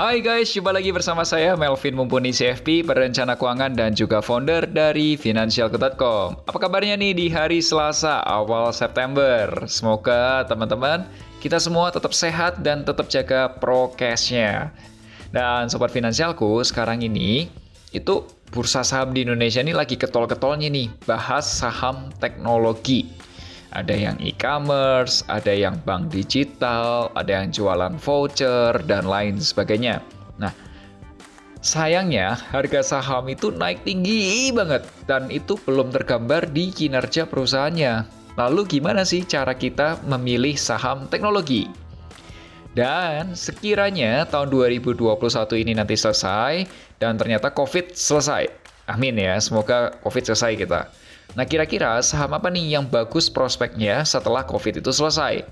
Hai guys, jumpa lagi bersama saya Melvin Mumpuni CFP, perencana keuangan dan juga founder dari Financialku.com. Apa kabarnya nih di hari Selasa awal September? Semoga teman-teman kita semua tetap sehat dan tetap jaga prokesnya. Dan sobat finansialku, sekarang ini itu bursa saham di Indonesia ini lagi ketol-ketolnya nih, bahas saham teknologi ada yang e-commerce, ada yang bank digital, ada yang jualan voucher, dan lain sebagainya. Nah, sayangnya harga saham itu naik tinggi banget, dan itu belum tergambar di kinerja perusahaannya. Lalu gimana sih cara kita memilih saham teknologi? Dan sekiranya tahun 2021 ini nanti selesai, dan ternyata COVID selesai. Amin ya, semoga COVID selesai kita. Nah, kira-kira saham apa nih yang bagus prospeknya setelah COVID itu selesai?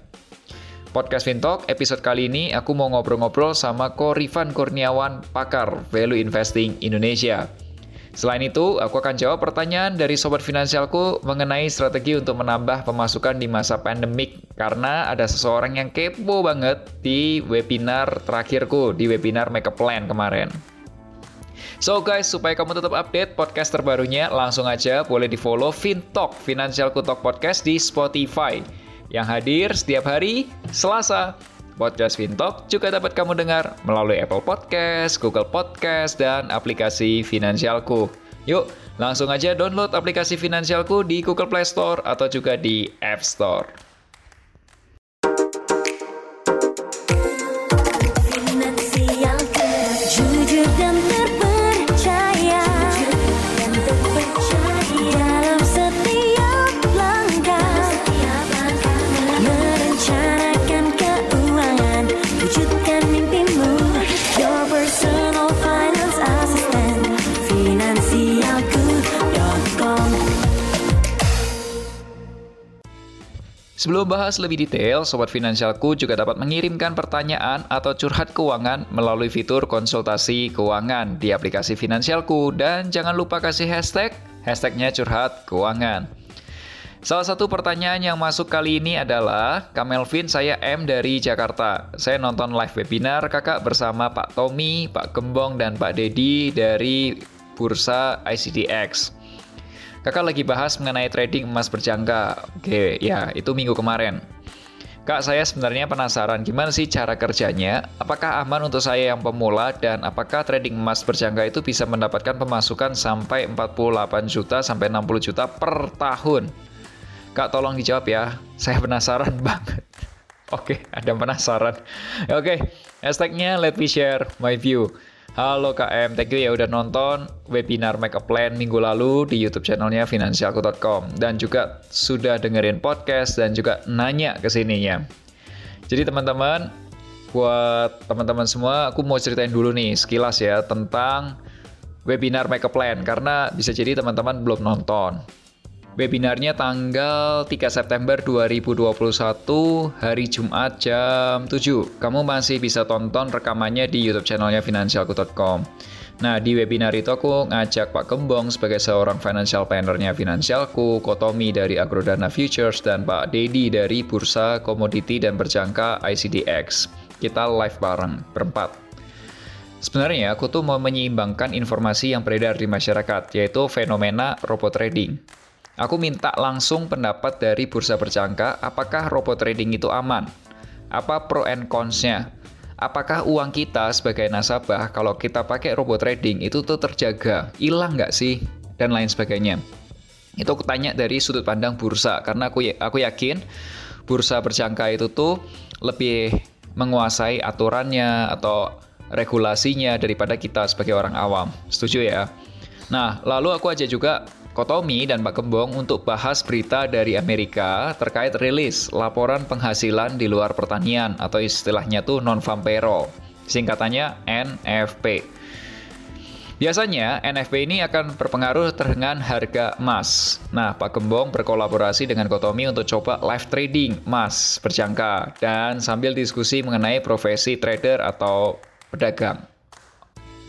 Podcast Fintalk episode kali ini aku mau ngobrol-ngobrol sama Ko Rifan Kurniawan, pakar value investing Indonesia. Selain itu, aku akan jawab pertanyaan dari sobat finansialku mengenai strategi untuk menambah pemasukan di masa pandemik karena ada seseorang yang kepo banget di webinar terakhirku, di webinar Makeup Plan kemarin. So guys, supaya kamu tetap update podcast terbarunya, langsung aja boleh di follow Fintalk, Financial Kutok Podcast di Spotify. Yang hadir setiap hari, Selasa. Podcast Fintalk juga dapat kamu dengar melalui Apple Podcast, Google Podcast, dan aplikasi Finansialku. Yuk, langsung aja download aplikasi Finansialku di Google Play Store atau juga di App Store. Sebelum bahas lebih detail, Sobat Finansialku juga dapat mengirimkan pertanyaan atau curhat keuangan melalui fitur konsultasi keuangan di aplikasi Finansialku dan jangan lupa kasih hashtag, hashtagnya curhat keuangan. Salah satu pertanyaan yang masuk kali ini adalah, Kamelvin saya M dari Jakarta. Saya nonton live webinar kakak bersama Pak Tommy, Pak Gembong, dan Pak Dedi dari Bursa ICDX. Kakak lagi bahas mengenai trading emas berjangka. Oke, ya, itu minggu kemarin. Kak, saya sebenarnya penasaran gimana sih cara kerjanya? Apakah aman untuk saya yang pemula dan apakah trading emas berjangka itu bisa mendapatkan pemasukan sampai 48 juta sampai 60 juta per tahun? Kak, tolong dijawab ya. Saya penasaran banget. Oke, ada penasaran. Oke, hashtagnya let me share my view. Halo KM, thank you ya udah nonton webinar Makeup Plan minggu lalu di YouTube channelnya finansialku.com dan juga sudah dengerin podcast dan juga nanya ke sininya. Jadi teman-teman, buat teman-teman semua, aku mau ceritain dulu nih sekilas ya tentang webinar Makeup Plan karena bisa jadi teman-teman belum nonton. Webinarnya tanggal 3 September 2021 hari Jumat jam 7. Kamu masih bisa tonton rekamannya di YouTube channelnya finansialku.com. Nah, di webinar itu aku ngajak Pak Kembong sebagai seorang financial plannernya Finansialku, Kotomi dari Agrodana Futures, dan Pak Dedi dari Bursa Komoditi dan Berjangka ICDX. Kita live bareng, berempat. Sebenarnya aku tuh mau menyeimbangkan informasi yang beredar di masyarakat, yaitu fenomena robot trading. Aku minta langsung pendapat dari bursa berjangka, apakah robot trading itu aman? Apa pro and cons-nya? Apakah uang kita sebagai nasabah kalau kita pakai robot trading itu tuh terjaga? Hilang nggak sih? Dan lain sebagainya. Itu aku tanya dari sudut pandang bursa, karena aku, ya, aku yakin bursa berjangka itu tuh lebih menguasai aturannya atau regulasinya daripada kita sebagai orang awam. Setuju ya? Nah, lalu aku aja juga Kotomi dan Pak Kembong untuk bahas berita dari Amerika terkait rilis laporan penghasilan di luar pertanian atau istilahnya tuh non-farm payroll, singkatannya NFP. Biasanya NFP ini akan berpengaruh dengan harga emas. Nah, Pak Gembong berkolaborasi dengan Kotomi untuk coba live trading emas berjangka dan sambil diskusi mengenai profesi trader atau pedagang.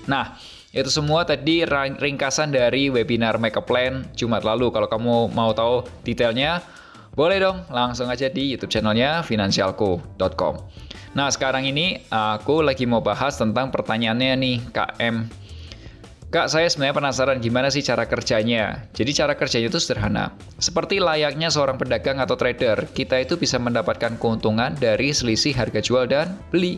Nah, itu semua tadi ringkasan dari webinar Makeup Plan Jumat lalu. Kalau kamu mau tahu detailnya, boleh dong langsung aja di YouTube channelnya finansialku.com. Nah, sekarang ini aku lagi mau bahas tentang pertanyaannya nih, KM Kak, saya sebenarnya penasaran gimana sih cara kerjanya. Jadi cara kerjanya itu sederhana. Seperti layaknya seorang pedagang atau trader, kita itu bisa mendapatkan keuntungan dari selisih harga jual dan beli.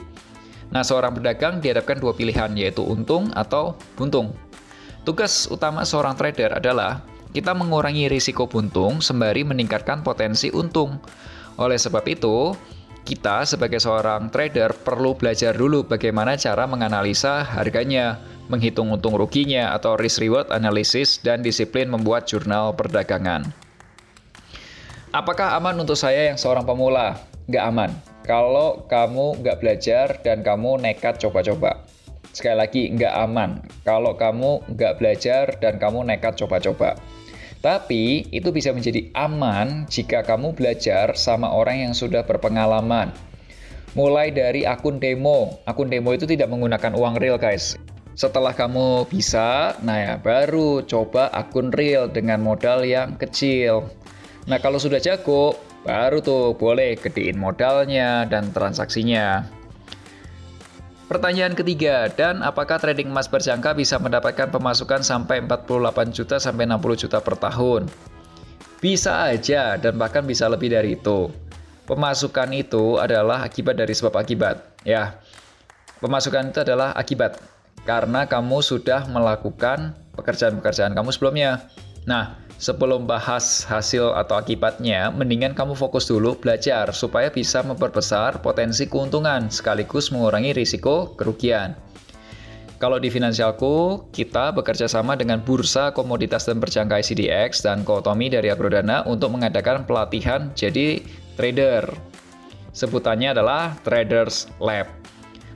Nah, seorang pedagang dihadapkan dua pilihan, yaitu untung atau buntung. Tugas utama seorang trader adalah kita mengurangi risiko buntung sembari meningkatkan potensi untung. Oleh sebab itu, kita sebagai seorang trader perlu belajar dulu bagaimana cara menganalisa harganya, menghitung untung ruginya atau risk reward analysis, dan disiplin membuat jurnal perdagangan. Apakah aman untuk saya yang seorang pemula? Nggak aman. Kalau kamu nggak belajar dan kamu nekat coba-coba. Sekali lagi, nggak aman. Kalau kamu nggak belajar dan kamu nekat coba-coba. Tapi, itu bisa menjadi aman jika kamu belajar sama orang yang sudah berpengalaman. Mulai dari akun demo. Akun demo itu tidak menggunakan uang real, guys. Setelah kamu bisa, nah ya baru coba akun real dengan modal yang kecil. Nah kalau sudah jago, baru tuh boleh gedein modalnya dan transaksinya. Pertanyaan ketiga, dan apakah trading emas berjangka bisa mendapatkan pemasukan sampai 48 juta sampai 60 juta per tahun? Bisa aja dan bahkan bisa lebih dari itu. Pemasukan itu adalah akibat dari sebab akibat, ya. Pemasukan itu adalah akibat karena kamu sudah melakukan pekerjaan-pekerjaan kamu sebelumnya. Nah, sebelum bahas hasil atau akibatnya, mendingan kamu fokus dulu belajar supaya bisa memperbesar potensi keuntungan sekaligus mengurangi risiko kerugian. Kalau di Finansialku, kita bekerja sama dengan Bursa Komoditas dan Berjangka ICDX dan Kotomi dari Agrodana untuk mengadakan pelatihan jadi trader. Sebutannya adalah Traders Lab.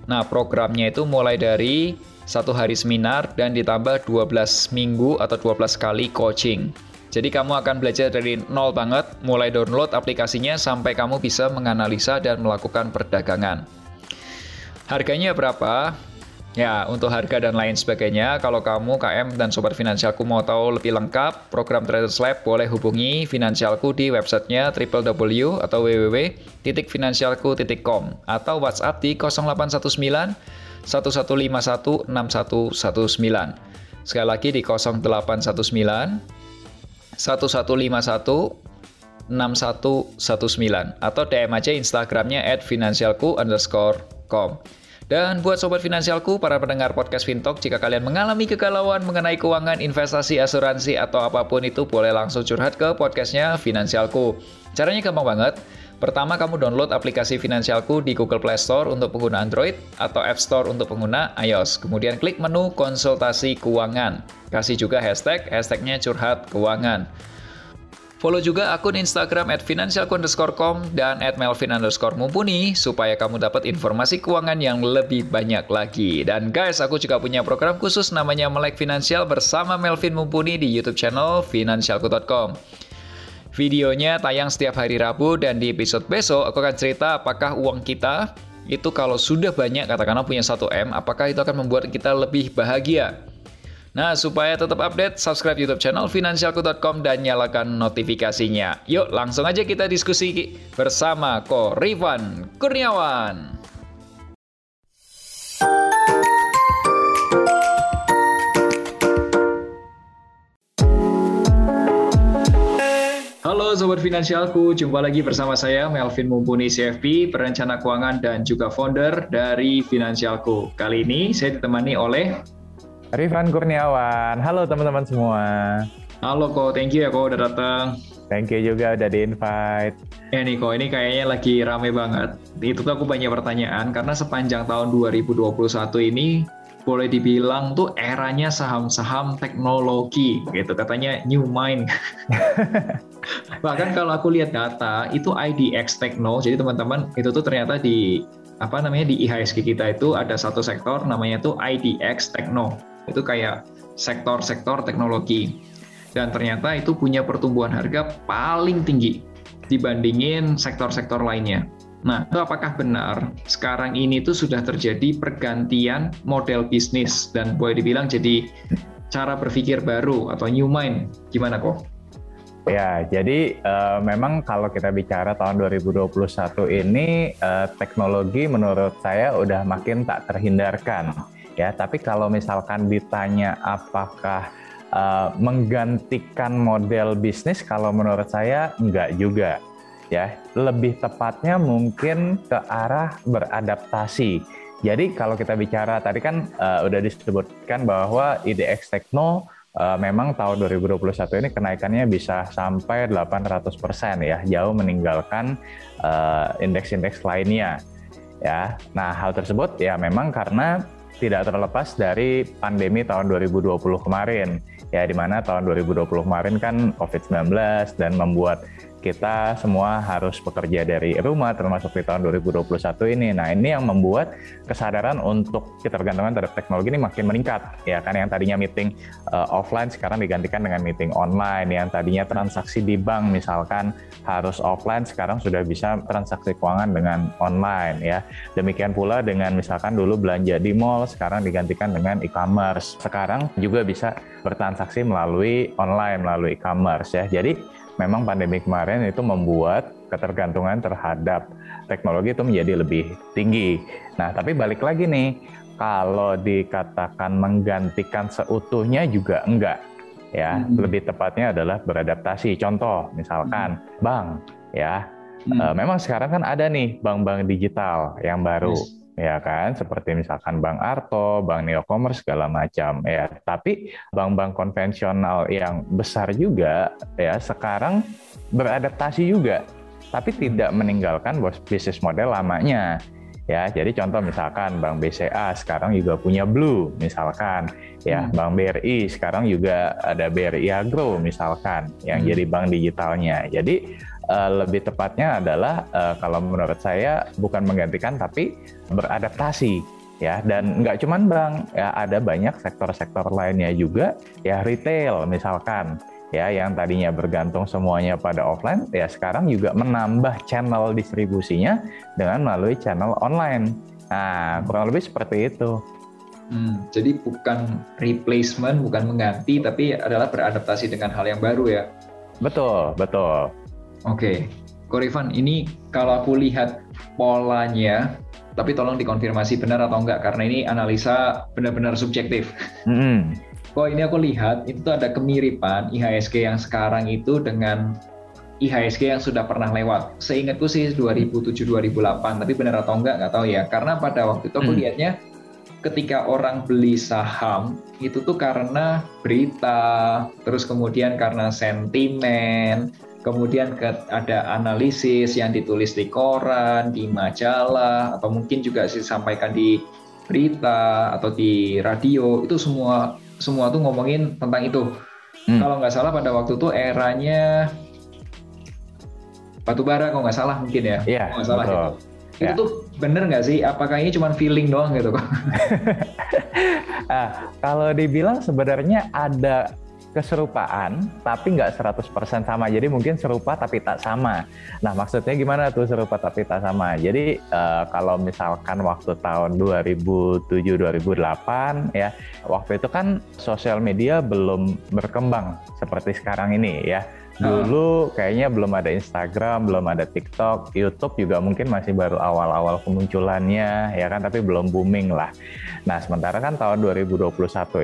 Nah, programnya itu mulai dari satu hari seminar dan ditambah 12 minggu atau 12 kali coaching. Jadi kamu akan belajar dari nol banget, mulai download aplikasinya sampai kamu bisa menganalisa dan melakukan perdagangan. Harganya berapa? Ya, untuk harga dan lain sebagainya, kalau kamu KM dan Sobat Finansialku mau tahu lebih lengkap, program Traders Lab boleh hubungi Finansialku di websitenya www atau www.finansialku.com atau WhatsApp di 0819 1151 6119. Sekali lagi di 0819 1151 6119 atau DM aja Instagramnya at finansialku underscore com. Dan buat sobat finansialku, para pendengar podcast Fintalk, jika kalian mengalami kegalauan mengenai keuangan, investasi, asuransi, atau apa pun itu, boleh langsung curhat ke podcastnya Finansialku. Caranya gampang banget. Pertama, kamu download aplikasi Finansialku di Google Play Store untuk pengguna Android atau App Store untuk pengguna iOS. Kemudian klik menu konsultasi keuangan. Kasih juga hashtag, hashtagnya curhat keuangan. Follow juga akun Instagram at dan at melvin underscore mumpuni supaya kamu dapat informasi keuangan yang lebih banyak lagi. Dan guys, aku juga punya program khusus namanya Melek Finansial bersama Melvin Mumpuni di YouTube channel financialku.com. Videonya tayang setiap hari Rabu dan di episode besok aku akan cerita apakah uang kita itu kalau sudah banyak katakanlah punya 1M apakah itu akan membuat kita lebih bahagia. Nah, supaya tetap update, subscribe YouTube channel finansialku.com dan nyalakan notifikasinya. Yuk, langsung aja kita diskusi bersama Ko Rivan Kurniawan. Halo Sobat Finansialku, jumpa lagi bersama saya Melvin Mumpuni CFP, perencana keuangan dan juga founder dari Finansialku. Kali ini saya ditemani oleh Rifan Kurniawan. Halo teman-teman semua. Halo kok, thank you ya kok udah datang. Thank you juga udah di-invite. Ya nih kok, ini kayaknya lagi rame banget. Itu tuh aku banyak pertanyaan, karena sepanjang tahun 2021 ini boleh dibilang tuh eranya saham-saham teknologi gitu katanya new mind bahkan kalau aku lihat data itu IDX Techno jadi teman-teman itu tuh ternyata di apa namanya di IHSG kita itu ada satu sektor namanya tuh IDX Techno itu kayak sektor-sektor teknologi. Dan ternyata itu punya pertumbuhan harga paling tinggi dibandingin sektor-sektor lainnya. Nah, itu apakah benar sekarang ini tuh sudah terjadi pergantian model bisnis dan boleh dibilang jadi cara berpikir baru atau new mind? Gimana kok? Ya, jadi uh, memang kalau kita bicara tahun 2021 ini uh, teknologi menurut saya udah makin tak terhindarkan. Ya, tapi kalau misalkan ditanya apakah uh, menggantikan model bisnis, kalau menurut saya enggak juga. Ya, lebih tepatnya mungkin ke arah beradaptasi. Jadi kalau kita bicara tadi kan uh, udah disebutkan bahwa IDX Techno uh, memang tahun 2021 ini kenaikannya bisa sampai 800% ya, jauh meninggalkan uh, indeks-indeks lainnya. Ya. Nah, hal tersebut ya memang karena tidak terlepas dari pandemi tahun 2020 kemarin. Ya, di mana tahun 2020 kemarin kan COVID-19 dan membuat kita semua harus bekerja dari rumah termasuk di tahun 2021 ini. Nah, ini yang membuat kesadaran untuk ketergantungan terhadap teknologi ini makin meningkat. Ya kan yang tadinya meeting uh, offline sekarang digantikan dengan meeting online. Yang tadinya transaksi di bank misalkan harus offline sekarang sudah bisa transaksi keuangan dengan online ya. Demikian pula dengan misalkan dulu belanja di mall sekarang digantikan dengan e-commerce. Sekarang juga bisa bertransaksi melalui online melalui e-commerce ya. Jadi memang pandemi kemarin itu membuat ketergantungan terhadap teknologi itu menjadi lebih tinggi. Nah, tapi balik lagi nih, kalau dikatakan menggantikan seutuhnya juga enggak. Ya, hmm. lebih tepatnya adalah beradaptasi. Contoh, misalkan hmm. bank, ya, hmm. e, memang sekarang kan ada nih bank-bank digital yang baru. Yes ya kan seperti misalkan Bank Arto, Bank Neocommerce segala macam ya. Tapi bank-bank konvensional yang besar juga ya sekarang beradaptasi juga tapi tidak meninggalkan bisnis model lamanya. Ya, jadi contoh misalkan Bank BCA sekarang juga punya Blue misalkan, ya hmm. Bank BRI sekarang juga ada BRI Agro misalkan yang hmm. jadi bank digitalnya. Jadi uh, lebih tepatnya adalah uh, kalau menurut saya bukan menggantikan tapi beradaptasi ya. Dan nggak cuman bank ya ada banyak sektor-sektor lainnya juga ya retail misalkan ya yang tadinya bergantung semuanya pada offline ya sekarang juga menambah channel distribusinya dengan melalui channel online. Nah kurang lebih seperti itu. Hmm, jadi bukan replacement bukan mengganti tapi adalah beradaptasi dengan hal yang baru ya? Betul betul Oke, okay. Korifan, ini kalau aku lihat polanya, tapi tolong dikonfirmasi benar atau enggak, karena ini analisa benar-benar subjektif. Mm. Kok ini aku lihat, itu ada kemiripan IHSG yang sekarang itu dengan IHSG yang sudah pernah lewat. Seingatku sih 2007-2008, tapi benar atau enggak nggak tahu ya. Karena pada waktu itu aku mm. lihatnya ketika orang beli saham itu tuh karena berita, terus kemudian karena sentimen, kemudian ada analisis yang ditulis di koran, di majalah, atau mungkin juga disampaikan di berita atau di radio, itu semua semua tuh ngomongin tentang itu. Hmm. Kalau nggak salah pada waktu itu eranya batu bara kalau nggak salah mungkin ya. Iya. Nggak salah betul. itu. Itu ya. tuh bener nggak sih? Apakah ini cuma feeling doang gitu kok? ah, kalau dibilang sebenarnya ada keserupaan tapi nggak 100% sama. Jadi mungkin serupa tapi tak sama. Nah, maksudnya gimana tuh serupa tapi tak sama? Jadi uh, kalau misalkan waktu tahun 2007 2008 ya, waktu itu kan sosial media belum berkembang seperti sekarang ini ya Dulu kayaknya belum ada Instagram, belum ada TikTok, YouTube juga mungkin masih baru awal-awal kemunculannya, ya kan, tapi belum booming lah. Nah, sementara kan tahun 2021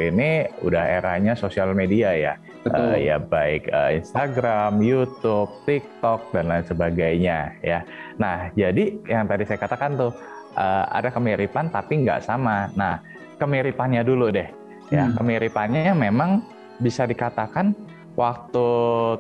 ini udah eranya sosial media ya, Uh, ya baik uh, Instagram, YouTube, TikTok dan lain sebagainya, ya. Nah, jadi yang tadi saya katakan tuh uh, ada kemiripan tapi nggak sama. Nah, kemiripannya dulu deh, ya, hmm. kemiripannya memang bisa dikatakan waktu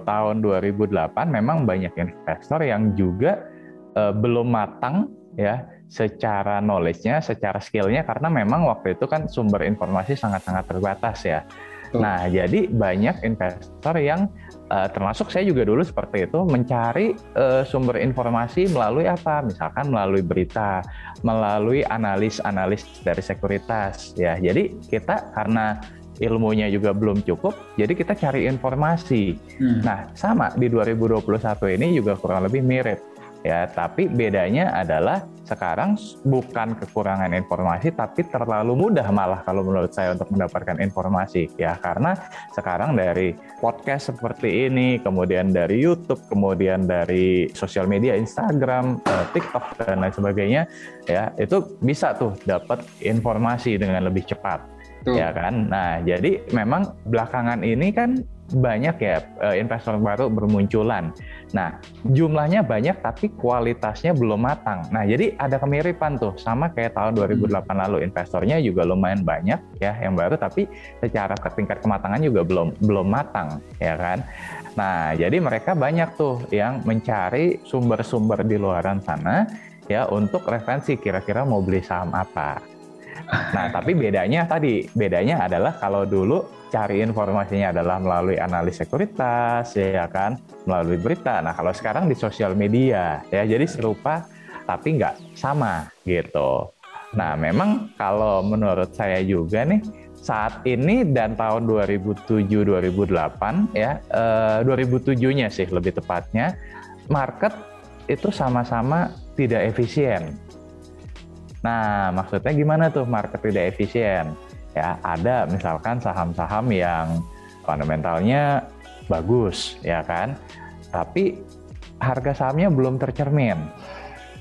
tahun 2008 memang banyak investor yang juga uh, belum matang ya secara knowledge-nya, secara skill-nya karena memang waktu itu kan sumber informasi sangat-sangat terbatas ya. Nah, jadi banyak investor yang uh, termasuk saya juga dulu seperti itu mencari uh, sumber informasi melalui apa? Misalkan melalui berita, melalui analis-analis dari sekuritas ya. Jadi kita karena ilmunya juga belum cukup, jadi kita cari informasi. Hmm. Nah, sama di 2021 ini juga kurang lebih mirip ya tapi bedanya adalah sekarang bukan kekurangan informasi tapi terlalu mudah malah kalau menurut saya untuk mendapatkan informasi ya karena sekarang dari podcast seperti ini kemudian dari YouTube kemudian dari sosial media Instagram eh, TikTok dan lain sebagainya ya itu bisa tuh dapat informasi dengan lebih cepat Tuh. ya kan nah jadi memang belakangan ini kan banyak ya eh, investor baru bermunculan. Nah, jumlahnya banyak tapi kualitasnya belum matang. Nah, jadi ada kemiripan tuh sama kayak tahun 2008 hmm. lalu investornya juga lumayan banyak ya yang baru tapi secara ke tingkat kematangan juga belum belum matang ya kan. Nah, jadi mereka banyak tuh yang mencari sumber-sumber di luaran sana ya untuk referensi kira-kira mau beli saham apa. Nah, tapi bedanya tadi, bedanya adalah kalau dulu cari informasinya adalah melalui analis sekuritas, ya kan, melalui berita. Nah, kalau sekarang di sosial media, ya jadi serupa tapi nggak sama gitu. Nah, memang kalau menurut saya juga nih saat ini dan tahun 2007-2008 ya, eh, 2007-nya sih lebih tepatnya, market itu sama-sama tidak efisien Nah, maksudnya gimana tuh market tidak efisien? Ya, ada misalkan saham-saham yang fundamentalnya bagus, ya kan? Tapi harga sahamnya belum tercermin.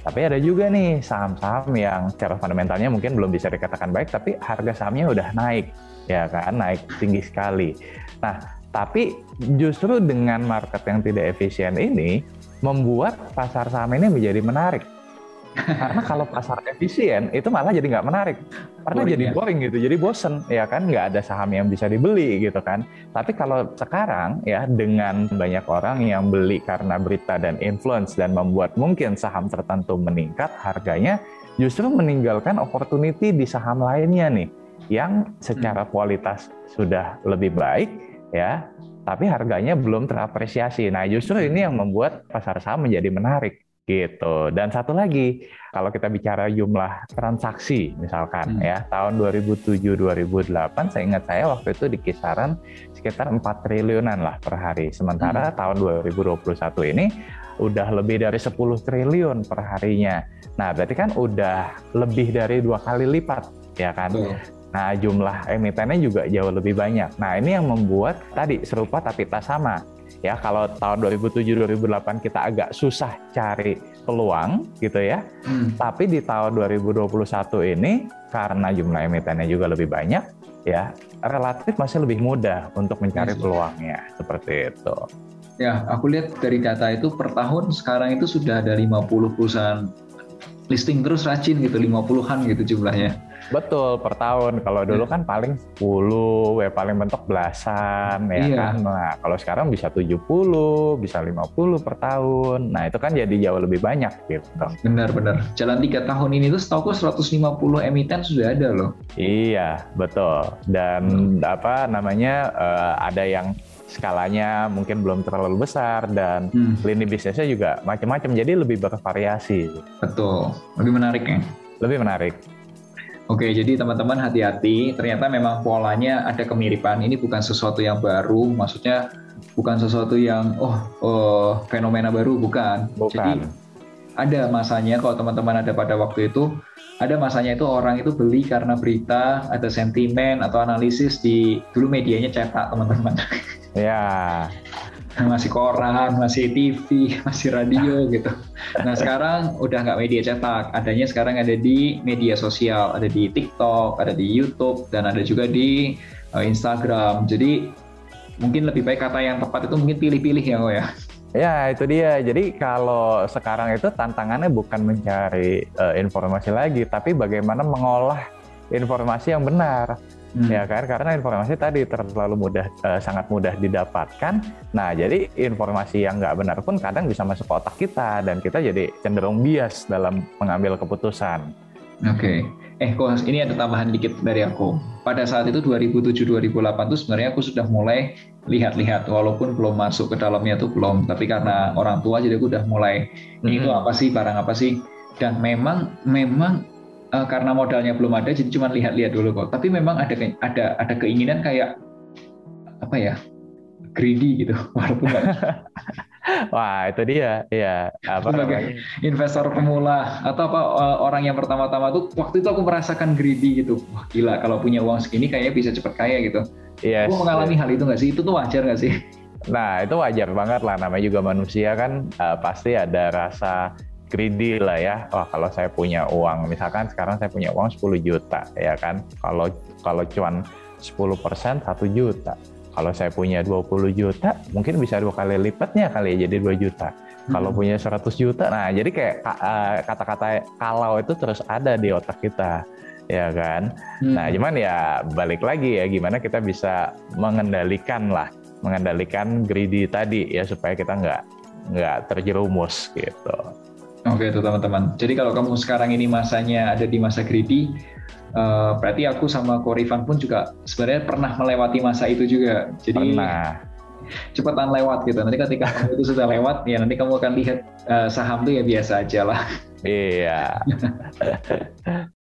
Tapi ada juga nih saham-saham yang secara fundamentalnya mungkin belum bisa dikatakan baik, tapi harga sahamnya udah naik, ya kan? Naik tinggi sekali. Nah, tapi justru dengan market yang tidak efisien ini membuat pasar saham ini menjadi menarik karena kalau pasar efisien itu malah jadi nggak menarik. Karena boring, jadi ya? boring gitu, jadi bosen ya kan nggak ada saham yang bisa dibeli gitu kan. Tapi kalau sekarang ya dengan banyak orang yang beli karena berita dan influence dan membuat mungkin saham tertentu meningkat harganya, justru meninggalkan opportunity di saham lainnya nih yang secara hmm. kualitas sudah lebih baik ya, tapi harganya belum terapresiasi. Nah justru ini yang membuat pasar saham menjadi menarik gitu. Dan satu lagi, kalau kita bicara jumlah transaksi misalkan hmm. ya, tahun 2007-2008 saya ingat saya waktu itu di kisaran sekitar 4 triliunan lah per hari. Sementara hmm. tahun 2021 ini udah lebih dari 10 triliun per harinya. Nah, berarti kan udah lebih dari dua kali lipat ya kan. Hmm. Nah, jumlah emitennya juga jauh lebih banyak. Nah, ini yang membuat tadi serupa tapi tak sama ya kalau tahun 2007-2008 kita agak susah cari peluang gitu ya hmm. tapi di tahun 2021 ini karena jumlah emitennya juga lebih banyak ya relatif masih lebih mudah untuk mencari yes. peluangnya seperti itu ya aku lihat dari data itu per tahun sekarang itu sudah ada 50 perusahaan listing terus rajin gitu 50-an gitu jumlahnya Betul, per tahun. Kalau dulu iya. kan paling 10, ya paling mentok belasan, ya iya. kan. Nah, kalau sekarang bisa 70, bisa 50 per tahun. Nah, itu kan jadi jauh lebih banyak gitu. Benar-benar. Jalan tiga tahun ini tuh setahu 150 emiten sudah ada loh. Iya, betul. Dan hmm. apa namanya, uh, ada yang skalanya mungkin belum terlalu besar dan hmm. lini bisnisnya juga macam-macam jadi lebih bervariasi. Betul, lebih menarik ya. Lebih menarik. Oke, jadi teman-teman hati-hati. Ternyata memang polanya ada kemiripan. Ini bukan sesuatu yang baru, maksudnya bukan sesuatu yang oh, oh fenomena baru, bukan. bukan. Jadi ada masanya kalau teman-teman ada pada waktu itu, ada masanya itu orang itu beli karena berita, ada sentimen atau analisis di dulu medianya cetak teman-teman. Ya masih koran, masih TV, masih radio gitu. Nah sekarang udah nggak media cetak, adanya sekarang ada di media sosial, ada di TikTok, ada di YouTube, dan ada juga di uh, Instagram. Jadi mungkin lebih baik kata yang tepat itu mungkin pilih-pilih ya, kok ya. Ya itu dia. Jadi kalau sekarang itu tantangannya bukan mencari uh, informasi lagi, tapi bagaimana mengolah informasi yang benar hmm. ya kan karena informasi tadi terlalu mudah uh, sangat mudah didapatkan nah jadi informasi yang nggak benar pun kadang bisa masuk ke otak kita dan kita jadi cenderung bias dalam mengambil keputusan oke okay. eh kok ini ada tambahan dikit dari aku. Pada saat itu 2007-2008 tuh sebenarnya aku sudah mulai lihat-lihat walaupun belum masuk ke dalamnya tuh belum, tapi karena orang tua jadi aku udah mulai ini itu apa sih barang apa sih dan memang memang uh, karena modalnya belum ada jadi cuma lihat-lihat dulu kok. Tapi memang ada ada ada keinginan kayak apa ya greedy gitu walaupun Wah, itu dia. Ya, apa sebagai investor pemula atau apa eh, orang yang pertama-tama tuh waktu itu aku merasakan greedy gitu. Wah, gila kalau punya uang segini kayaknya bisa cepet kaya gitu. Iya. Yes. Aku mengalami hal itu nggak sih? Itu tuh wajar nggak sih? Nah, itu wajar banget lah. Namanya juga manusia kan uh, pasti ada rasa greedy lah ya. Wah, kalau saya punya uang, misalkan sekarang saya punya uang 10 juta, ya kan. Kalau kalau cuan 10% 1 juta kalau saya punya 20 juta, mungkin bisa dua kali lipatnya kali ya jadi 2 juta. Hmm. Kalau punya 100 juta, nah jadi kayak eh, kata-kata kalau itu terus ada di otak kita, ya kan? Hmm. Nah, cuman ya balik lagi ya gimana kita bisa mengendalikan lah, mengendalikan greedy tadi ya supaya kita nggak nggak terjerumus gitu. Oke itu teman-teman. Jadi kalau kamu sekarang ini masanya ada di masa greedy, uh, berarti aku sama Korifan pun juga sebenarnya pernah melewati masa itu juga. Jadi pernah. cepetan lewat gitu. Nanti ketika kamu itu sudah lewat, ya nanti kamu akan lihat uh, saham tuh ya biasa aja lah. Iya.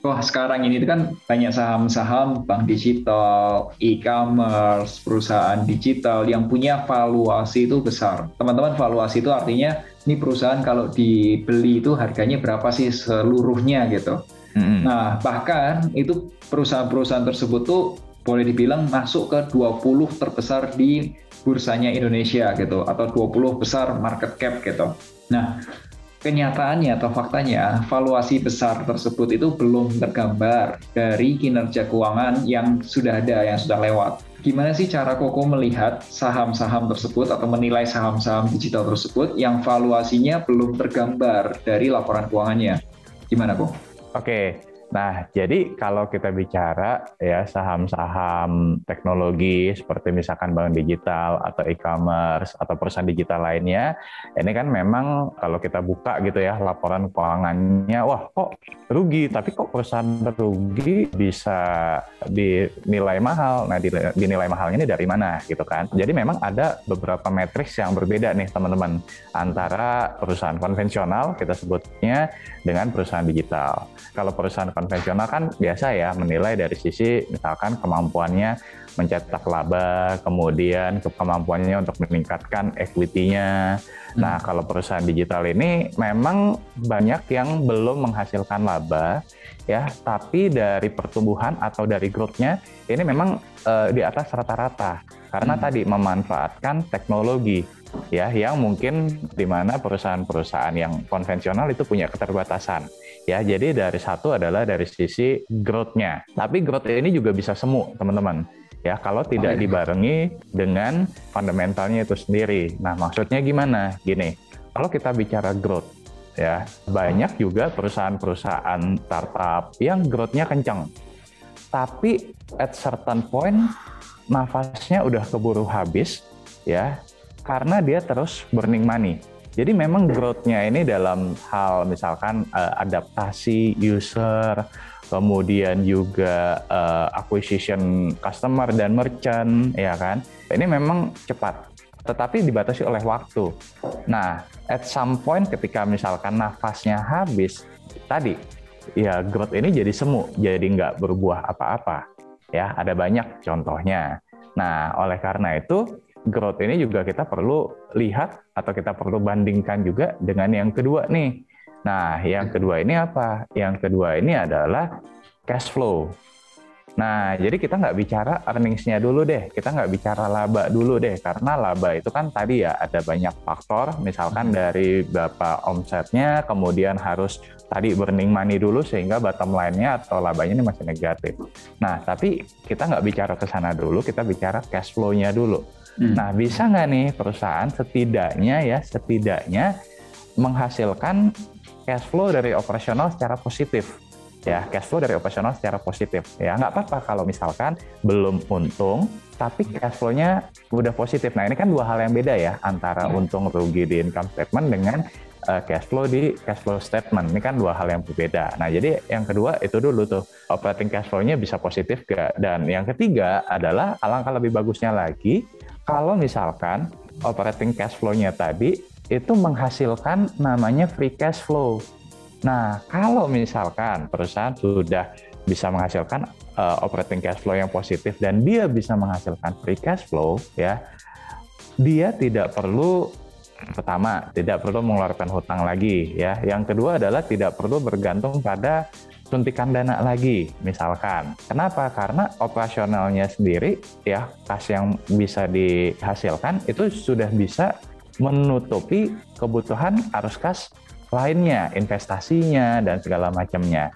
Wah sekarang ini kan banyak saham-saham bank digital, e-commerce, perusahaan digital yang punya valuasi itu besar. Teman-teman valuasi itu artinya ini perusahaan kalau dibeli itu harganya berapa sih seluruhnya gitu. Mm-hmm. Nah bahkan itu perusahaan-perusahaan tersebut tuh boleh dibilang masuk ke 20 terbesar di bursanya Indonesia gitu atau 20 besar market cap gitu. Nah kenyataannya atau faktanya valuasi besar tersebut itu belum tergambar dari kinerja keuangan yang sudah ada, yang sudah lewat. Gimana sih cara Koko melihat saham-saham tersebut atau menilai saham-saham digital tersebut yang valuasinya belum tergambar dari laporan keuangannya? Gimana Kok? Oke, Nah, jadi kalau kita bicara ya saham-saham teknologi seperti misalkan bank digital atau e-commerce atau perusahaan digital lainnya, ini kan memang kalau kita buka gitu ya laporan keuangannya, wah kok rugi, tapi kok perusahaan rugi bisa dinilai mahal. Nah, dinilai mahalnya ini dari mana gitu kan. Jadi memang ada beberapa matriks yang berbeda nih teman-teman antara perusahaan konvensional kita sebutnya dengan perusahaan digital. Kalau perusahaan konvensional kan biasa ya menilai dari sisi misalkan kemampuannya mencetak laba, kemudian kemampuannya untuk meningkatkan equity-nya. Hmm. Nah, kalau perusahaan digital ini memang banyak yang belum menghasilkan laba ya, tapi dari pertumbuhan atau dari growth-nya ini memang uh, di atas rata-rata karena hmm. tadi memanfaatkan teknologi ya yang mungkin di mana perusahaan-perusahaan yang konvensional itu punya keterbatasan ya jadi dari satu adalah dari sisi growth-nya tapi growth ini juga bisa semu teman-teman ya kalau tidak oh, iya. dibarengi dengan fundamentalnya itu sendiri nah maksudnya gimana gini kalau kita bicara growth ya banyak juga perusahaan-perusahaan startup yang growth-nya kencang tapi at certain point nafasnya udah keburu habis ya karena dia terus burning money. Jadi memang growth-nya ini dalam hal misalkan uh, adaptasi user, kemudian juga uh, acquisition customer dan merchant, ya kan? Ini memang cepat, tetapi dibatasi oleh waktu. Nah, at some point ketika misalkan nafasnya habis, tadi ya growth ini jadi semu, jadi nggak berbuah apa-apa. Ya, ada banyak contohnya. Nah, oleh karena itu growth ini juga kita perlu lihat atau kita perlu bandingkan juga dengan yang kedua nih. Nah, yang kedua ini apa? Yang kedua ini adalah cash flow. Nah, jadi kita nggak bicara earnings-nya dulu deh, kita nggak bicara laba dulu deh, karena laba itu kan tadi ya ada banyak faktor, misalkan hmm. dari berapa omsetnya, kemudian harus tadi burning money dulu sehingga bottom line-nya atau labanya ini masih negatif. Nah, tapi kita nggak bicara ke sana dulu, kita bicara cash flow-nya dulu. Hmm. Nah, bisa nggak nih perusahaan setidaknya ya, setidaknya menghasilkan cash flow dari operasional secara positif. ya cash flow dari operasional secara positif. Ya nggak apa-apa kalau misalkan belum untung tapi cash flow-nya udah positif. Nah ini kan dua hal yang beda ya antara hmm. untung rugi di income statement dengan uh, cash flow di cash flow statement. Ini kan dua hal yang berbeda. Nah jadi yang kedua itu dulu tuh operating cash flow-nya bisa positif gak dan yang ketiga adalah alangkah lebih bagusnya lagi kalau misalkan operating cash flow-nya tadi itu menghasilkan namanya free cash flow Nah, kalau misalkan perusahaan sudah bisa menghasilkan uh, operating cash flow yang positif dan dia bisa menghasilkan free cash flow, ya, dia tidak perlu pertama tidak perlu mengeluarkan hutang lagi, ya. Yang kedua adalah tidak perlu bergantung pada suntikan dana lagi, misalkan. Kenapa? Karena operasionalnya sendiri, ya, kas yang bisa dihasilkan itu sudah bisa menutupi kebutuhan arus kas lainnya, investasinya, dan segala macamnya.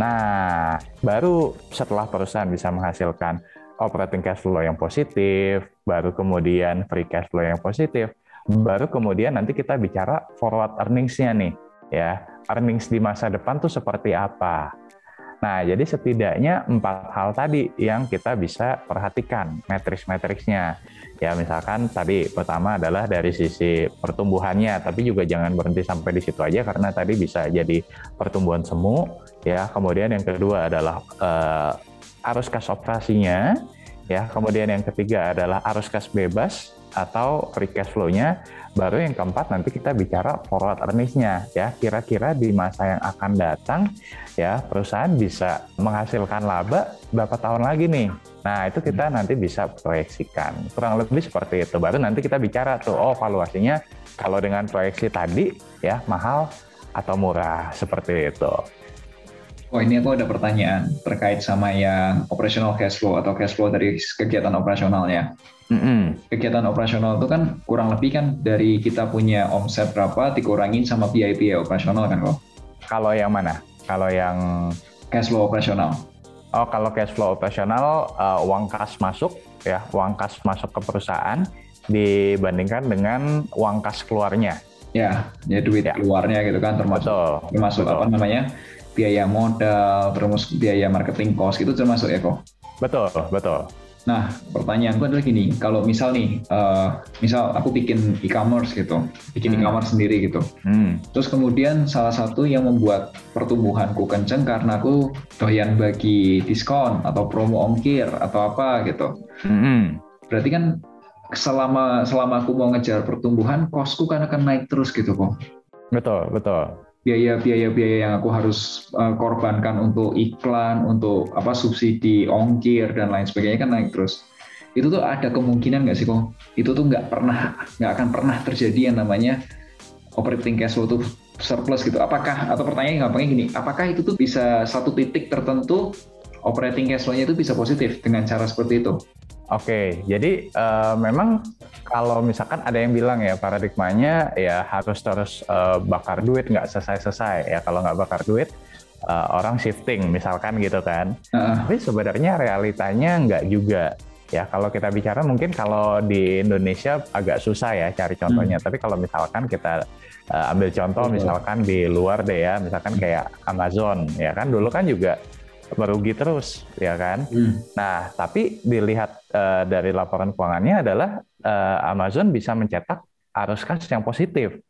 Nah, baru setelah perusahaan bisa menghasilkan operating cash flow yang positif, baru kemudian free cash flow yang positif, baru kemudian nanti kita bicara forward earnings-nya nih, ya. Earnings di masa depan tuh seperti apa? Nah, jadi setidaknya empat hal tadi yang kita bisa perhatikan matriks-matriksnya. Ya, misalkan tadi pertama adalah dari sisi pertumbuhannya, tapi juga jangan berhenti sampai di situ aja karena tadi bisa jadi pertumbuhan semu. Ya, kemudian yang kedua adalah uh, arus kas operasinya. Ya, kemudian yang ketiga adalah arus kas bebas atau free cash flow-nya. Baru yang keempat nanti kita bicara forward earnings-nya ya. Kira-kira di masa yang akan datang ya perusahaan bisa menghasilkan laba berapa tahun lagi nih. Nah, itu kita nanti bisa proyeksikan. Kurang lebih seperti itu. Baru nanti kita bicara tuh, oh valuasinya kalau dengan proyeksi tadi ya mahal atau murah seperti itu. Oh ini aku ada pertanyaan terkait sama yang operational cash flow atau cash flow dari kegiatan operasionalnya. Mm-hmm. Kegiatan operasional itu kan kurang lebih kan dari kita punya omset berapa dikurangin sama biaya-biaya operasional kan kok? Kalau yang mana? Kalau yang cash flow operasional? Oh kalau cash flow operasional uh, uang kas masuk ya uang kas masuk ke perusahaan dibandingkan dengan uang kas keluarnya. Ya, ya duit ya. keluarnya gitu kan termasuk betul, termasuk betul. apa namanya biaya modal, terus biaya marketing cost itu termasuk ya kok? Betul, betul. Nah, pertanyaanku adalah gini, kalau misal nih, uh, misal aku bikin e-commerce gitu, bikin hmm. e-commerce sendiri gitu, hmm. terus kemudian salah satu yang membuat pertumbuhanku kenceng karena aku doyan bagi diskon atau promo ongkir atau apa gitu. Hmm. Berarti kan selama selama aku mau ngejar pertumbuhan, kosku kan akan naik terus gitu kok. Betul, betul biaya-biaya-biaya yang aku harus uh, korbankan untuk iklan, untuk apa subsidi ongkir dan lain sebagainya kan naik terus. Itu tuh ada kemungkinan nggak sih kok? Itu tuh nggak pernah, nggak akan pernah terjadi yang namanya operating cash flow tuh surplus gitu. Apakah atau pertanyaan gampangnya gini, apakah itu tuh bisa satu titik tertentu operating cash flow-nya itu bisa positif dengan cara seperti itu? Oke, jadi uh, memang kalau misalkan ada yang bilang ya paradigmanya ya harus terus uh, bakar duit nggak selesai-selesai ya kalau nggak bakar duit uh, orang shifting misalkan gitu kan. Uh. Tapi sebenarnya realitanya nggak juga ya kalau kita bicara mungkin kalau di Indonesia agak susah ya cari contohnya. Hmm. Tapi kalau misalkan kita uh, ambil contoh misalkan di luar deh ya, misalkan kayak Amazon ya kan dulu kan juga merugi terus, ya kan? Hmm. Nah, tapi dilihat uh, dari laporan keuangannya adalah uh, Amazon bisa mencetak arus kas yang positif.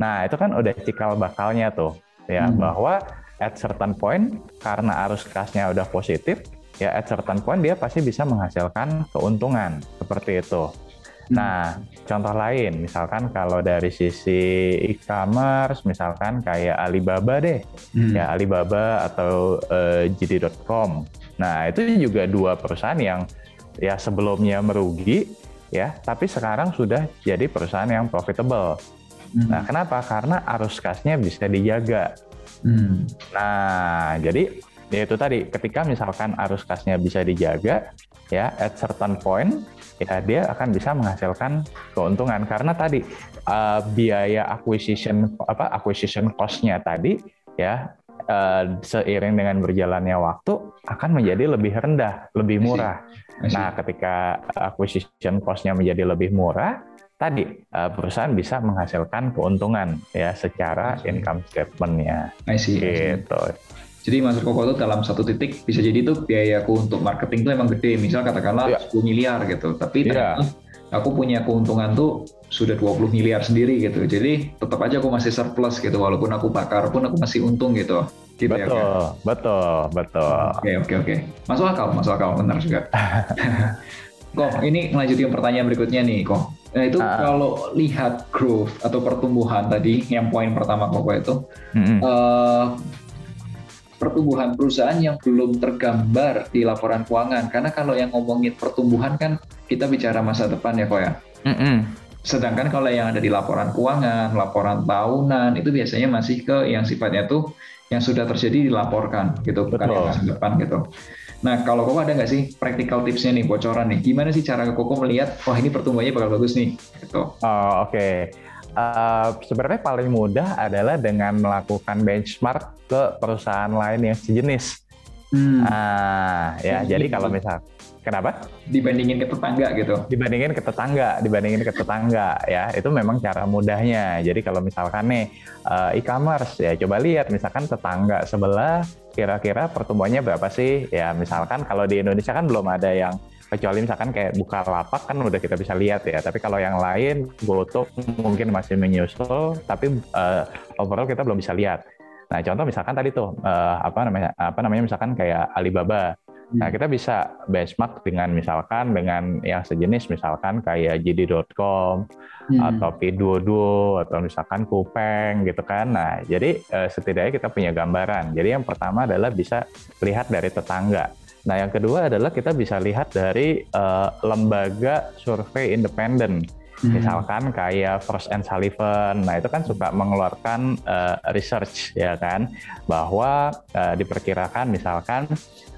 Nah, itu kan udah cikal bakalnya tuh, ya hmm. bahwa at certain point karena arus kasnya udah positif, ya at certain point dia pasti bisa menghasilkan keuntungan seperti itu. Hmm. Nah, contoh lain, misalkan kalau dari sisi e-commerce, misalkan kayak Alibaba deh, hmm. ya Alibaba atau uh, eh, JD.com. Nah, itu juga dua perusahaan yang ya sebelumnya merugi, ya, tapi sekarang sudah jadi perusahaan yang profitable. Hmm. Nah, kenapa? Karena arus kasnya bisa dijaga. Hmm. Nah, jadi ya itu tadi, ketika misalkan arus kasnya bisa dijaga, ya at certain point ya dia akan bisa menghasilkan keuntungan karena tadi uh, biaya acquisition apa acquisition cost-nya tadi ya uh, seiring dengan berjalannya waktu akan menjadi lebih rendah, lebih murah. Nah, ketika acquisition cost-nya menjadi lebih murah, tadi uh, perusahaan bisa menghasilkan keuntungan ya secara income statement-nya. Gitu. Jadi Mas Koko itu dalam satu titik bisa jadi itu biayaku untuk marketing itu emang gede. Misal katakanlah yeah. 10 miliar gitu. Tapi yeah. aku punya keuntungan tuh sudah 20 miliar sendiri gitu. Jadi tetap aja aku masih surplus gitu. Walaupun aku bakar pun aku masih untung gitu. gitu betul, ya, kan? betul, betul. Oke, oke, oke. Masuk akal, masuk akal. Benar juga. kok, ini melanjutin pertanyaan berikutnya nih, kok. Nah itu uh. kalau lihat growth atau pertumbuhan tadi, yang poin pertama kok itu, mm -hmm. uh, pertumbuhan perusahaan yang belum tergambar di laporan keuangan. Karena kalau yang ngomongin pertumbuhan kan kita bicara masa depan ya kok ya. Mm -hmm. Sedangkan kalau yang ada di laporan keuangan, laporan tahunan itu biasanya masih ke yang sifatnya tuh yang sudah terjadi dilaporkan gitu, bukan yang masa depan gitu. Nah, kalau Koko ada nggak sih practical tipsnya nih, bocoran nih? Gimana sih cara Koko melihat, wah ini pertumbuhannya bakal bagus nih? Gitu. Oh, Oke. Okay. Uh, sebenarnya paling mudah adalah dengan melakukan benchmark ke perusahaan lain yang sejenis. Hmm. Uh, ya, jadi kalau misal Kenapa? Dibandingin ke tetangga gitu. Dibandingin ke tetangga, dibandingin ke tetangga ya. Itu memang cara mudahnya. Jadi kalau misalkan nih uh, e-commerce ya coba lihat misalkan tetangga sebelah kira-kira pertumbuhannya berapa sih? Ya misalkan kalau di Indonesia kan belum ada yang kecuali misalkan kayak buka lapak kan udah kita bisa lihat ya. Tapi kalau yang lain GoTo mungkin masih menyusul, tapi uh, overall kita belum bisa lihat. Nah, contoh misalkan tadi tuh uh, apa namanya apa namanya misalkan kayak Alibaba. Nah, hmm. kita bisa benchmark dengan misalkan dengan yang sejenis misalkan kayak JD.com hmm. atau P22 atau misalkan Kupeng gitu kan. Nah, jadi uh, setidaknya kita punya gambaran. Jadi yang pertama adalah bisa lihat dari tetangga. Nah, yang kedua adalah kita bisa lihat dari uh, lembaga survei independen. Hmm. Misalkan kayak Frost and Sullivan, nah itu kan suka mengeluarkan uh, research ya kan, bahwa uh, diperkirakan misalkan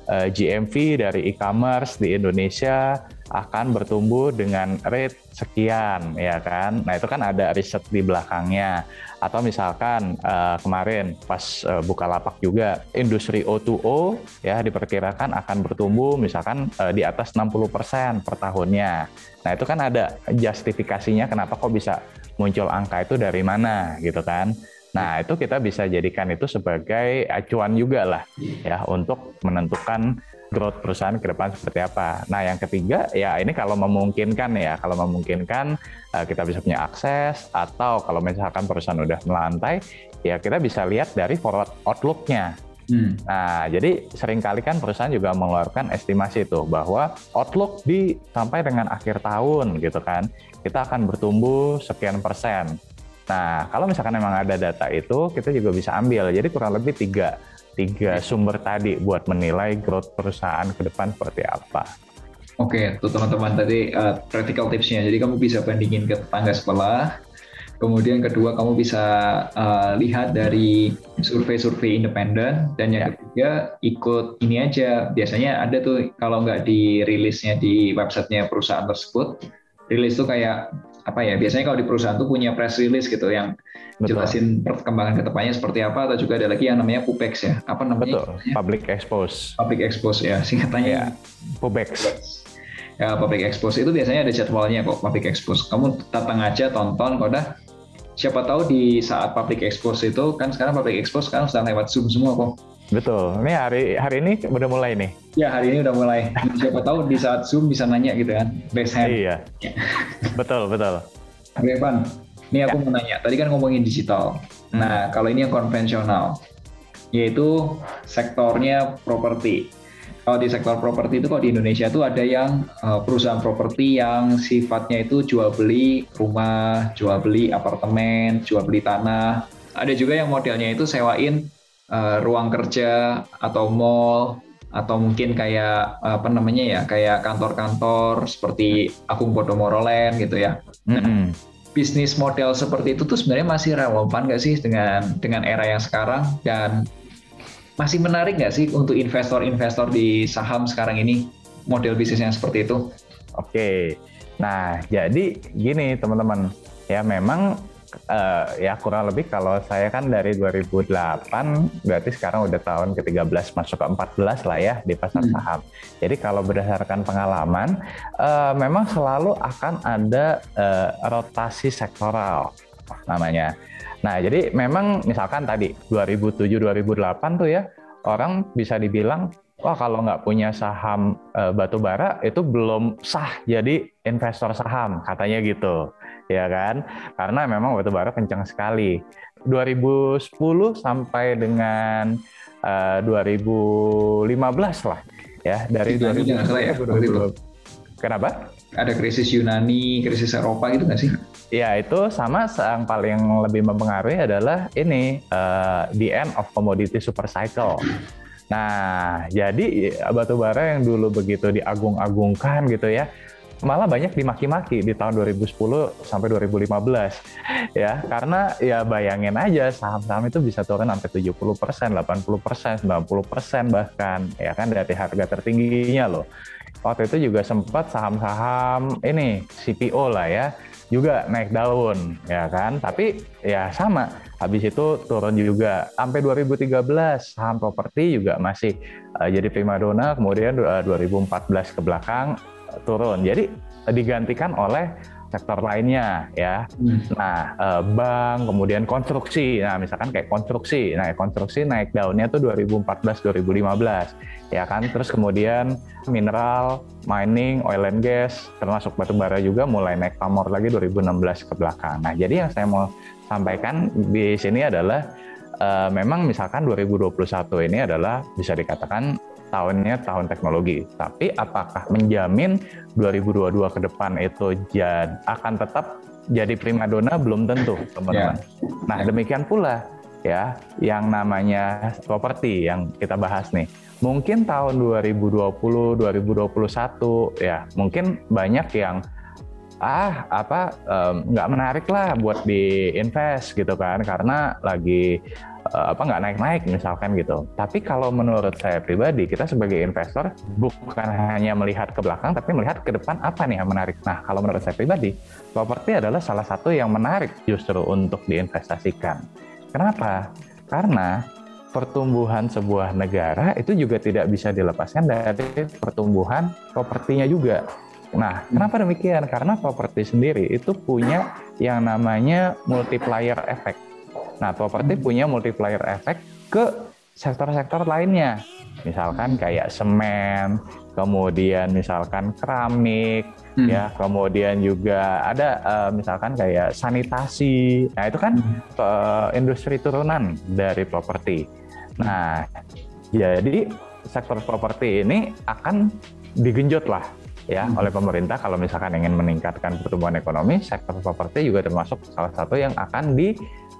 uh, GMV dari e-commerce di Indonesia akan bertumbuh dengan rate sekian ya kan. Nah, itu kan ada riset di belakangnya. Atau misalkan uh, kemarin pas uh, lapak juga industri O2O ya diperkirakan akan bertumbuh misalkan uh, di atas 60% per tahunnya. Nah, itu kan ada justifikasinya kenapa kok bisa muncul angka itu dari mana gitu kan. Nah, itu kita bisa jadikan itu sebagai acuan juga lah ya untuk menentukan growth perusahaan ke depan seperti apa. Nah, yang ketiga ya ini kalau memungkinkan ya, kalau memungkinkan eh, kita bisa punya akses atau kalau misalkan perusahaan udah melantai, ya kita bisa lihat dari forward outlook-nya. Hmm. Nah, jadi sering kali kan perusahaan juga mengeluarkan estimasi itu bahwa outlook di sampai dengan akhir tahun gitu kan, kita akan bertumbuh sekian persen. Nah, kalau misalkan memang ada data itu, kita juga bisa ambil. Jadi kurang lebih tiga, tiga sumber tadi buat menilai growth perusahaan ke depan seperti apa. Oke, tuh teman-teman tadi uh, practical tipsnya. Jadi kamu bisa bandingin ke tetangga sebelah. Kemudian kedua kamu bisa uh, lihat dari survei-survei independen dan yang ya. ketiga ikut ini aja. Biasanya ada tuh kalau nggak dirilisnya di websitenya perusahaan tersebut, rilis tuh kayak apa ya biasanya kalau di perusahaan tuh punya press release gitu yang Betul. jelasin perkembangan ke depannya seperti apa atau juga ada lagi yang namanya PUBEX ya apa namanya Betul. public expose public expose ya singkatannya ya. PUBEX ya public expose itu biasanya ada jadwalnya kok public expose kamu datang aja tonton kok dah siapa tahu di saat public expose itu kan sekarang public expose sekarang sudah lewat zoom semua kok Betul. Ini hari hari ini udah mulai nih. Ya hari ini udah mulai. Siapa tahu di saat zoom bisa nanya gitu kan, base hand. Iya. betul betul. Oke Evan, ini aku ya. mau nanya. Tadi kan ngomongin digital. Hmm. Nah kalau ini yang konvensional, yaitu sektornya properti. Kalau di sektor properti itu kalau di Indonesia itu ada yang uh, perusahaan properti yang sifatnya itu jual beli rumah, jual beli apartemen, jual beli tanah. Ada juga yang modelnya itu sewain uh, ruang kerja atau mall atau mungkin kayak apa namanya ya kayak kantor-kantor seperti Agung Podomoro Land gitu ya. Mm-hmm. bisnis model seperti itu tuh sebenarnya masih relevan nggak sih dengan dengan era yang sekarang dan masih menarik nggak sih untuk investor-investor di saham sekarang ini model bisnis yang seperti itu? Oke, nah jadi gini teman-teman ya memang uh, ya kurang lebih kalau saya kan dari 2008 berarti sekarang udah tahun ke-13 masuk ke 14 lah ya di pasar hmm. saham. Jadi kalau berdasarkan pengalaman uh, memang selalu akan ada uh, rotasi sektoral namanya. Nah, jadi memang misalkan tadi 2007 2008 tuh ya orang bisa dibilang wah kalau nggak punya saham e, batu bara itu belum sah jadi investor saham katanya gitu ya kan karena memang batu bara kencang sekali 2010 sampai dengan e, 2015 lah ya dari Yunani 2000, salah ya, 2020. Kenapa? Ada krisis Yunani, krisis Eropa gitu nggak sih? Ya itu sama yang paling lebih mempengaruhi adalah ini uh, the end of commodity super cycle. Nah, jadi batu bara yang dulu begitu diagung-agungkan gitu ya, malah banyak dimaki-maki di tahun 2010 sampai 2015 ya karena ya bayangin aja saham-saham itu bisa turun sampai 70 persen, 80 persen, 90 persen bahkan ya kan dari harga tertingginya loh. Waktu itu juga sempat saham-saham ini CPO lah ya juga naik daun ya kan? Tapi ya sama habis itu turun juga. Sampai 2013 saham properti juga masih uh, jadi primadona kemudian uh, 2014 ke belakang uh, turun. Jadi digantikan oleh sektor lainnya ya. Hmm. Nah, bank, kemudian konstruksi. Nah, misalkan kayak konstruksi. Nah, konstruksi naik daunnya tuh 2014 2015 ya kan. Terus kemudian mineral, mining, oil and gas, termasuk batu bara juga mulai naik pamor lagi 2016 ke belakang. Nah, jadi yang saya mau sampaikan di sini adalah uh, memang misalkan 2021 ini adalah bisa dikatakan tahunnya tahun teknologi. Tapi apakah menjamin 2022 ke depan itu jad, akan tetap jadi primadona belum tentu, teman-teman. Yeah. Nah, demikian pula ya yang namanya properti yang kita bahas nih. Mungkin tahun 2020, 2021 ya, mungkin banyak yang ah apa nggak um, menarik lah buat diinvest gitu kan karena lagi apa nggak naik-naik misalkan gitu. Tapi kalau menurut saya pribadi kita sebagai investor bukan hanya melihat ke belakang tapi melihat ke depan apa nih yang menarik. Nah kalau menurut saya pribadi properti adalah salah satu yang menarik justru untuk diinvestasikan. Kenapa? Karena pertumbuhan sebuah negara itu juga tidak bisa dilepaskan dari pertumbuhan propertinya juga. Nah, kenapa demikian? Karena properti sendiri itu punya yang namanya multiplier effect. Nah, properti punya multiplier effect ke sektor-sektor lainnya. Misalkan kayak semen, kemudian misalkan keramik, hmm. ya, kemudian juga ada uh, misalkan kayak sanitasi. Nah, itu kan uh, industri turunan dari properti. Nah, jadi sektor properti ini akan digenjot lah ya hmm. oleh pemerintah kalau misalkan ingin meningkatkan pertumbuhan ekonomi sektor properti juga termasuk salah satu yang akan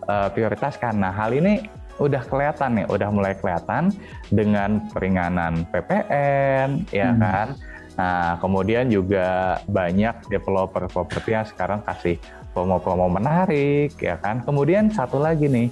diprioritaskan. Nah hal ini udah kelihatan nih, udah mulai kelihatan dengan peringanan PPN, ya hmm. kan. Nah kemudian juga banyak developer properti yang sekarang kasih promo-promo menarik, ya kan. Kemudian satu lagi nih,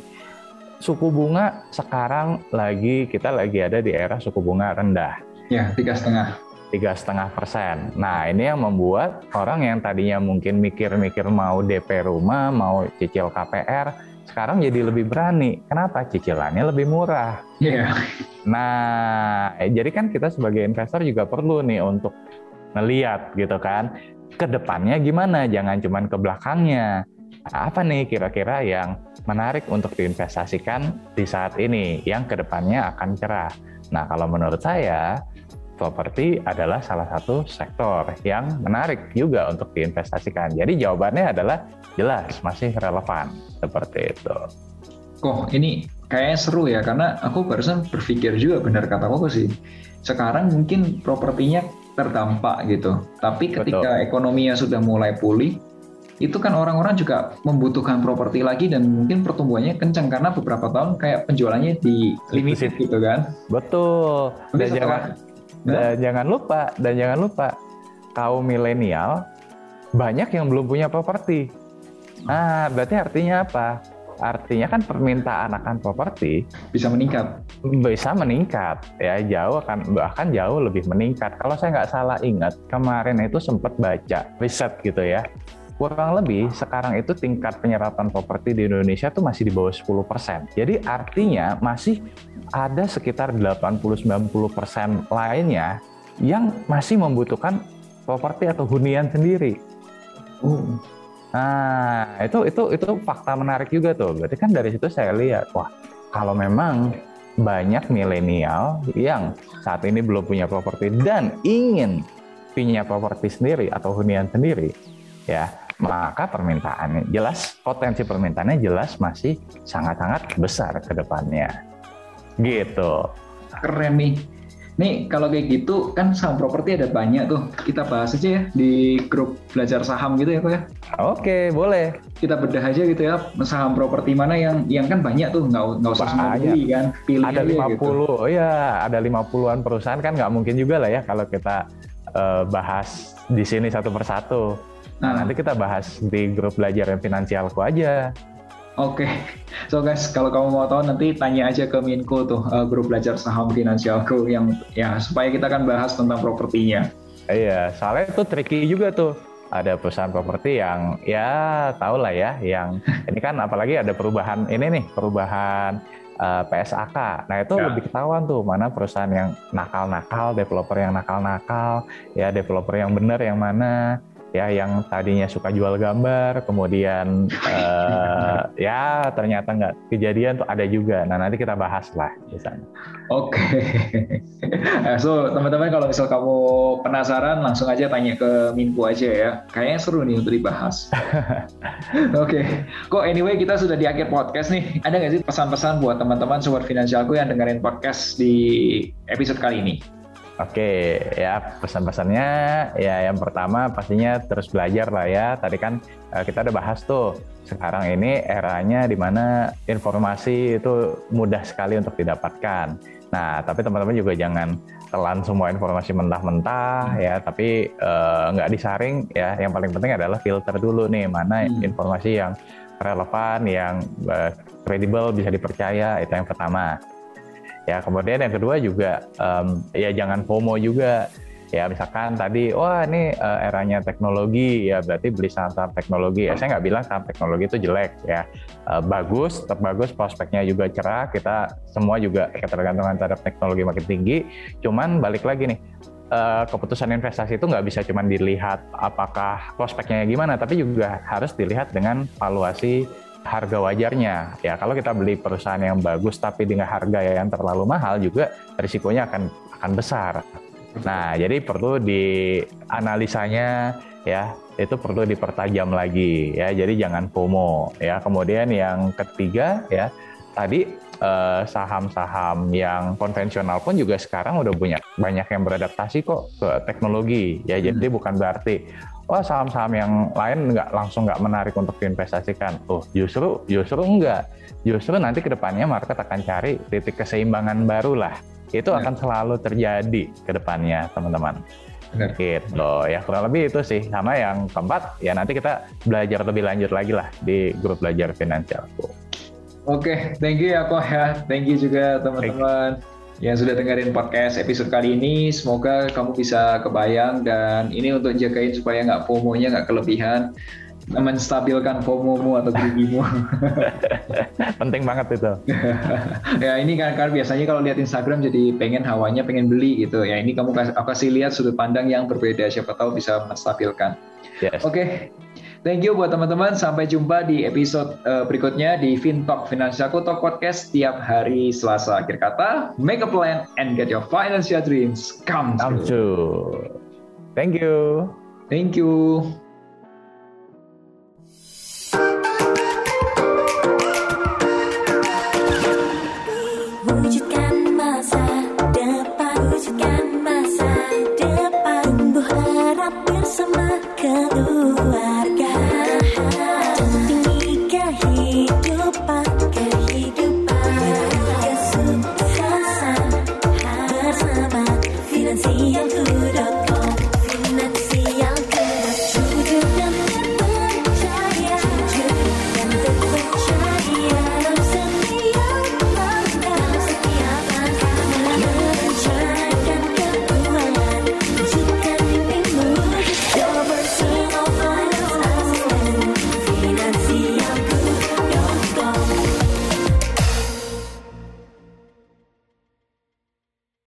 suku bunga sekarang lagi kita lagi ada di era suku bunga rendah. Ya tiga setengah tiga setengah persen. Nah ini yang membuat orang yang tadinya mungkin mikir-mikir mau DP rumah, mau cicil KPR, sekarang jadi lebih berani. Kenapa? Cicilannya lebih murah. Yeah. Nah, eh, jadi kan kita sebagai investor juga perlu nih untuk melihat gitu kan, ke depannya gimana? Jangan cuma ke belakangnya. Apa nih kira-kira yang menarik untuk diinvestasikan di saat ini yang ke depannya akan cerah? Nah, kalau menurut saya, properti adalah salah satu sektor yang menarik juga untuk diinvestasikan. Jadi jawabannya adalah jelas masih relevan seperti itu. Oh ini kayaknya seru ya karena aku barusan berpikir juga benar kata koko sih. Sekarang mungkin propertinya terdampak gitu, tapi ketika Betul. ekonominya sudah mulai pulih, itu kan orang-orang juga membutuhkan properti lagi dan mungkin pertumbuhannya kencang karena beberapa tahun kayak penjualannya di limited gitu kan. Betul. Dan jangan dan jangan lupa, dan jangan lupa kaum milenial banyak yang belum punya properti. Nah, berarti artinya apa? Artinya kan permintaan akan properti bisa meningkat. Bisa meningkat ya jauh akan bahkan jauh lebih meningkat. Kalau saya nggak salah ingat kemarin itu sempat baca riset gitu ya kurang lebih sekarang itu tingkat penyerapan properti di Indonesia tuh masih di bawah 10%. Jadi artinya masih ada sekitar 80-90% lainnya yang masih membutuhkan properti atau hunian sendiri. Uh. Nah, itu itu itu fakta menarik juga tuh. Berarti kan dari situ saya lihat, wah, kalau memang banyak milenial yang saat ini belum punya properti dan ingin punya properti sendiri atau hunian sendiri, ya maka permintaannya jelas potensi permintaannya jelas masih sangat-sangat besar ke depannya. Gitu. Keren nih. Nih kalau kayak gitu kan saham properti ada banyak tuh. Kita bahas aja ya di grup belajar saham gitu ya kok ya. Oke, boleh. Kita bedah aja gitu ya saham properti mana yang yang kan banyak tuh nggak nggak usah semua beli kan. Pilih ada 50 gitu. oh ya ada 50-an perusahaan kan nggak mungkin juga lah ya kalau kita uh, bahas di sini satu persatu. Nah, nanti kita bahas di grup belajar yang finansialku aja. Oke, okay. so guys, kalau kamu mau tahu nanti tanya aja ke Minko tuh uh, grup belajar saham finansialku yang ya supaya kita akan bahas tentang propertinya. Iya, soalnya itu tricky juga tuh. Ada perusahaan properti yang ya tau lah ya, yang ini kan apalagi ada perubahan ini nih, perubahan uh, eh, PSAK. Nah itu ya. lebih ketahuan tuh mana perusahaan yang nakal-nakal, developer yang nakal-nakal, ya developer yang benar yang mana ya yang tadinya suka jual gambar kemudian uh, ya ternyata nggak kejadian tuh ada juga. Nah nanti kita bahas lah di sana oke. Okay. So teman-teman kalau misal kamu penasaran langsung aja tanya ke Minku aja ya. Kayaknya seru nih untuk dibahas. Oke. Okay. kok anyway kita sudah di akhir podcast nih. Ada nggak sih pesan-pesan buat teman-teman sobat finansialku yang dengerin podcast di episode kali ini Oke, ya pesan-pesannya ya yang pertama pastinya terus belajar lah ya. Tadi kan uh, kita udah bahas tuh sekarang ini eranya di mana informasi itu mudah sekali untuk didapatkan. Nah, tapi teman-teman juga jangan telan semua informasi mentah-mentah hmm. ya, tapi uh, nggak disaring ya. Yang paling penting adalah filter dulu nih mana hmm. informasi yang relevan, yang uh, kredibel, bisa dipercaya itu yang pertama. Ya, kemudian yang kedua juga um, ya jangan FOMO juga. Ya, misalkan tadi, wah ini uh, eranya teknologi, ya berarti beli saham-saham teknologi. Ya, saya nggak bilang saham teknologi itu jelek, ya uh, bagus, tetap bagus, prospeknya juga cerah. Kita semua juga ketergantungan terhadap teknologi makin tinggi. Cuman balik lagi nih, uh, keputusan investasi itu nggak bisa cuma dilihat apakah prospeknya gimana, tapi juga harus dilihat dengan valuasi harga wajarnya. Ya, kalau kita beli perusahaan yang bagus tapi dengan harga yang terlalu mahal juga risikonya akan akan besar. Nah, jadi perlu dianalisanya ya, itu perlu dipertajam lagi ya. Jadi jangan FOMO ya. Kemudian yang ketiga ya, tadi eh, saham-saham uh, yang konvensional pun juga sekarang udah punya banyak yang beradaptasi kok ke teknologi ya. Jadi hmm. bukan berarti wah saham-saham yang lain nggak langsung nggak menarik untuk diinvestasikan. Oh, justru justru enggak. Justru nanti ke depannya market akan cari titik keseimbangan baru lah. Itu ya. akan selalu terjadi ke depannya, teman-teman. Benar. Gitu ya kurang lebih itu sih sama yang keempat ya nanti kita belajar lebih lanjut lagi lah di grup belajar finansialku. Oke, okay, thank you ya kok ya, thank you juga teman-teman yang sudah dengerin podcast episode kali ini. Semoga kamu bisa kebayang dan ini untuk jagain supaya nggak FOMO-nya nggak kelebihan menstabilkan FOMO-mu atau gigimu. Penting banget itu. ya ini kan kan biasanya kalau lihat Instagram jadi pengen hawanya pengen beli gitu. Ya ini kamu kasih, kasih lihat sudut pandang yang berbeda siapa tahu bisa menstabilkan. Yes. Oke. Okay. Thank you buat teman-teman. Sampai jumpa di episode uh, berikutnya di FinTalk Financialku Talk Podcast setiap hari Selasa. Akhir kata, make a plan and get your financial dreams come true. Come true. Thank you. Thank you.